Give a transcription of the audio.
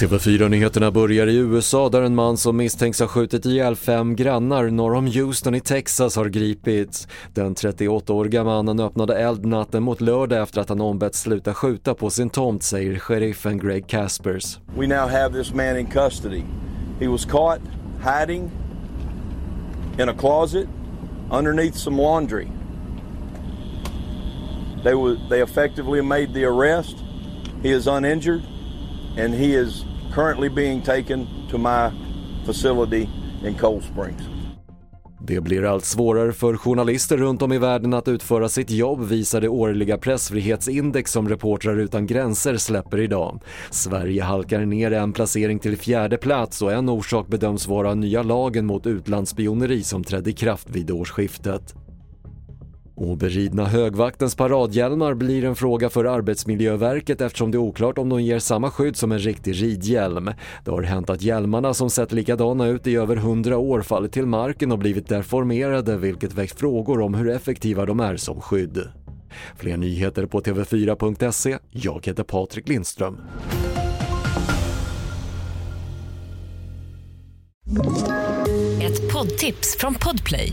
TV4-nyheterna börjar i USA där en man som misstänks ha skjutit ihjäl fem grannar norr om Houston i Texas har gripits. Den 38-åriga mannen öppnade eld natten mot lördag efter att han ombetts sluta skjuta på sin tomt, säger sheriffen Greg Caspers. We now have this man in custody. He was caught hiding in a closet underneath some laundry. They, were, they effectively made the arrest. He is uninjured and he is currently being taken to my facility in Cold Springs. Det blir allt svårare för journalister runt om i världen att utföra sitt jobb visar det årliga pressfrihetsindex som Reportrar utan gränser släpper idag. Sverige halkar ner en placering till fjärde plats och en orsak bedöms vara nya lagen mot utlandsspioneri som trädde i kraft vid årsskiftet. Oberidna högvaktens paradhjälmar blir en fråga för Arbetsmiljöverket eftersom det är oklart om de ger samma skydd som en riktig ridhjälm. Det har hänt att hjälmarna som sett likadana ut i över hundra år fallit till marken och blivit deformerade vilket väckt frågor om hur effektiva de är som skydd. Fler nyheter på TV4.se. Jag heter Patrik Lindström. Ett poddtips från Podplay.